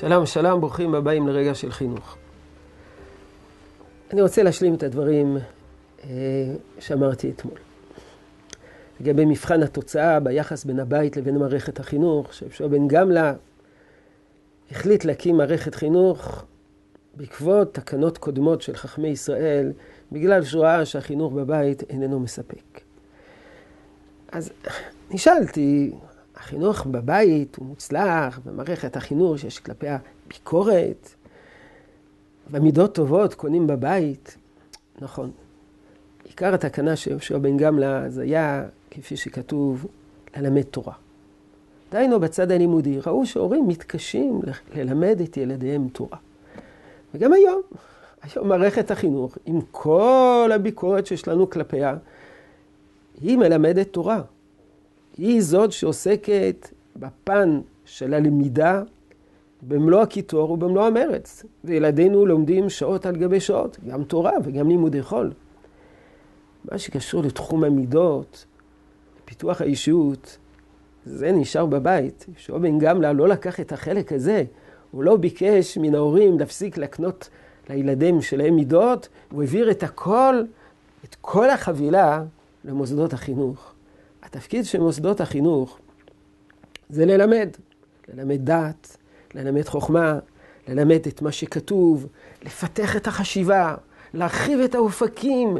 שלום, שלום, ברוכים הבאים לרגע של חינוך. אני רוצה להשלים את הדברים אה, שאמרתי אתמול. לגבי מבחן התוצאה ביחס בין הבית לבין מערכת החינוך, שאפשר בן גמלה החליט להקים מערכת חינוך בעקבות תקנות קודמות של חכמי ישראל, בגלל שהוא ראה שהחינוך בבית איננו מספק. אז נשאלתי, החינוך בבית הוא מוצלח, במערכת החינוך שיש כלפיה ביקורת, ומידות טובות קונים בבית. נכון. עיקר התקנה של יהושע בן גמלה זה היה, כפי שכתוב, ללמד תורה. דהיינו בצד הלימודי, ראו שהורים מתקשים ללמד את ילדיהם תורה. וגם היום, היום מערכת החינוך, עם כל הביקורת שיש לנו כלפיה, היא מלמדת תורה. היא זאת שעוסקת בפן של הלמידה במלוא הקיטור ובמלוא המרץ. וילדינו לומדים שעות על גבי שעות, גם תורה וגם לימודי חול. מה שקשור לתחום המידות, פיתוח האישיות, זה נשאר בבית. יהושע בן גמלה לא לקח את החלק הזה. הוא לא ביקש מן ההורים להפסיק לקנות לילדים שלהם מידות, הוא העביר את הכל, את כל החבילה למוסדות החינוך. התפקיד של מוסדות החינוך זה ללמד, ללמד דת, ללמד חוכמה, ללמד את מה שכתוב, לפתח את החשיבה, להרחיב את האופקים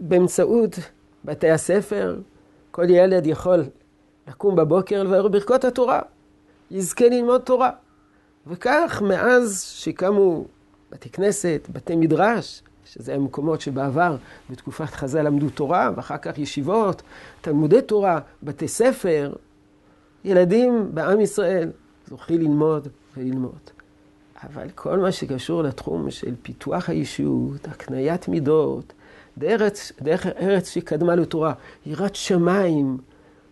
באמצעות בתי הספר. כל ילד יכול לקום בבוקר ולברך ברכות התורה, יזכה ללמוד תורה. וכך מאז שקמו בתי כנסת, בתי מדרש, שזה המקומות שבעבר, בתקופת חז"ל למדו תורה, ואחר כך ישיבות, תלמודי תורה, בתי ספר, ילדים בעם ישראל זוכים ללמוד וללמוד. אבל כל מה שקשור לתחום של פיתוח האישיות, הקניית מידות, דרך, דרך ארץ שקדמה לתורה, יראת שמיים,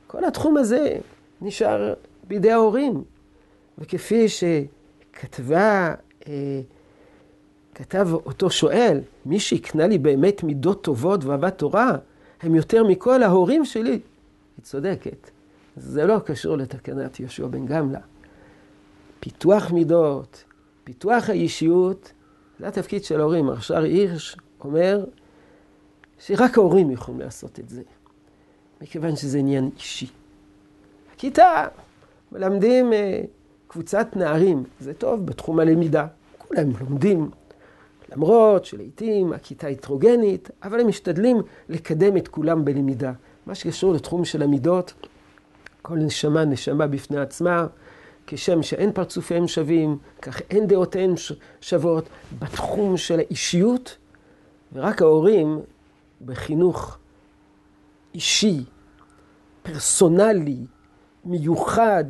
כל התחום הזה נשאר בידי ההורים. וכפי שכתבה אה, כתב אותו שואל, מי שיקנה לי באמת מידות טובות ואהבת תורה, הם יותר מכל ההורים שלי. היא צודקת. זה לא קשור לתקנת יהושע בן גמלה. פיתוח מידות, פיתוח האישיות, זה התפקיד של ההורים. עכשיו הירש אומר שרק ההורים יכולים לעשות את זה, מכיוון שזה עניין אישי. הכיתה, מלמדים אה, קבוצת נערים, זה טוב בתחום הלמידה. כולם לומדים, למרות שלעיתים הכיתה הטרוגנית, אבל הם משתדלים לקדם את כולם בלמידה. מה שקשור לתחום של המידות, כל נשמה נשמה בפני עצמה, כשם שאין פרצופיהם שווים, כך אין דעותיהם שוות בתחום של האישיות, ורק ההורים בחינוך אישי, פרסונלי, מיוחד,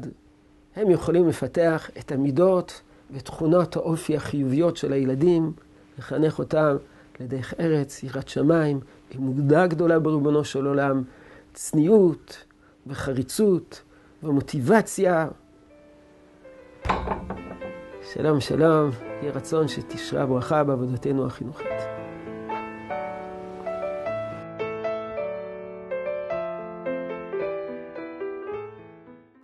הם יכולים לפתח את המידות ותכונות האופי החיוביות של הילדים. לחנך אותם לדרך ארץ, יראת שמיים, אמונה גדולה בריבונו של עולם, צניעות וחריצות ומוטיבציה. שלום, שלום, יהי רצון שתשרה ברכה בעבודתנו החינוכית.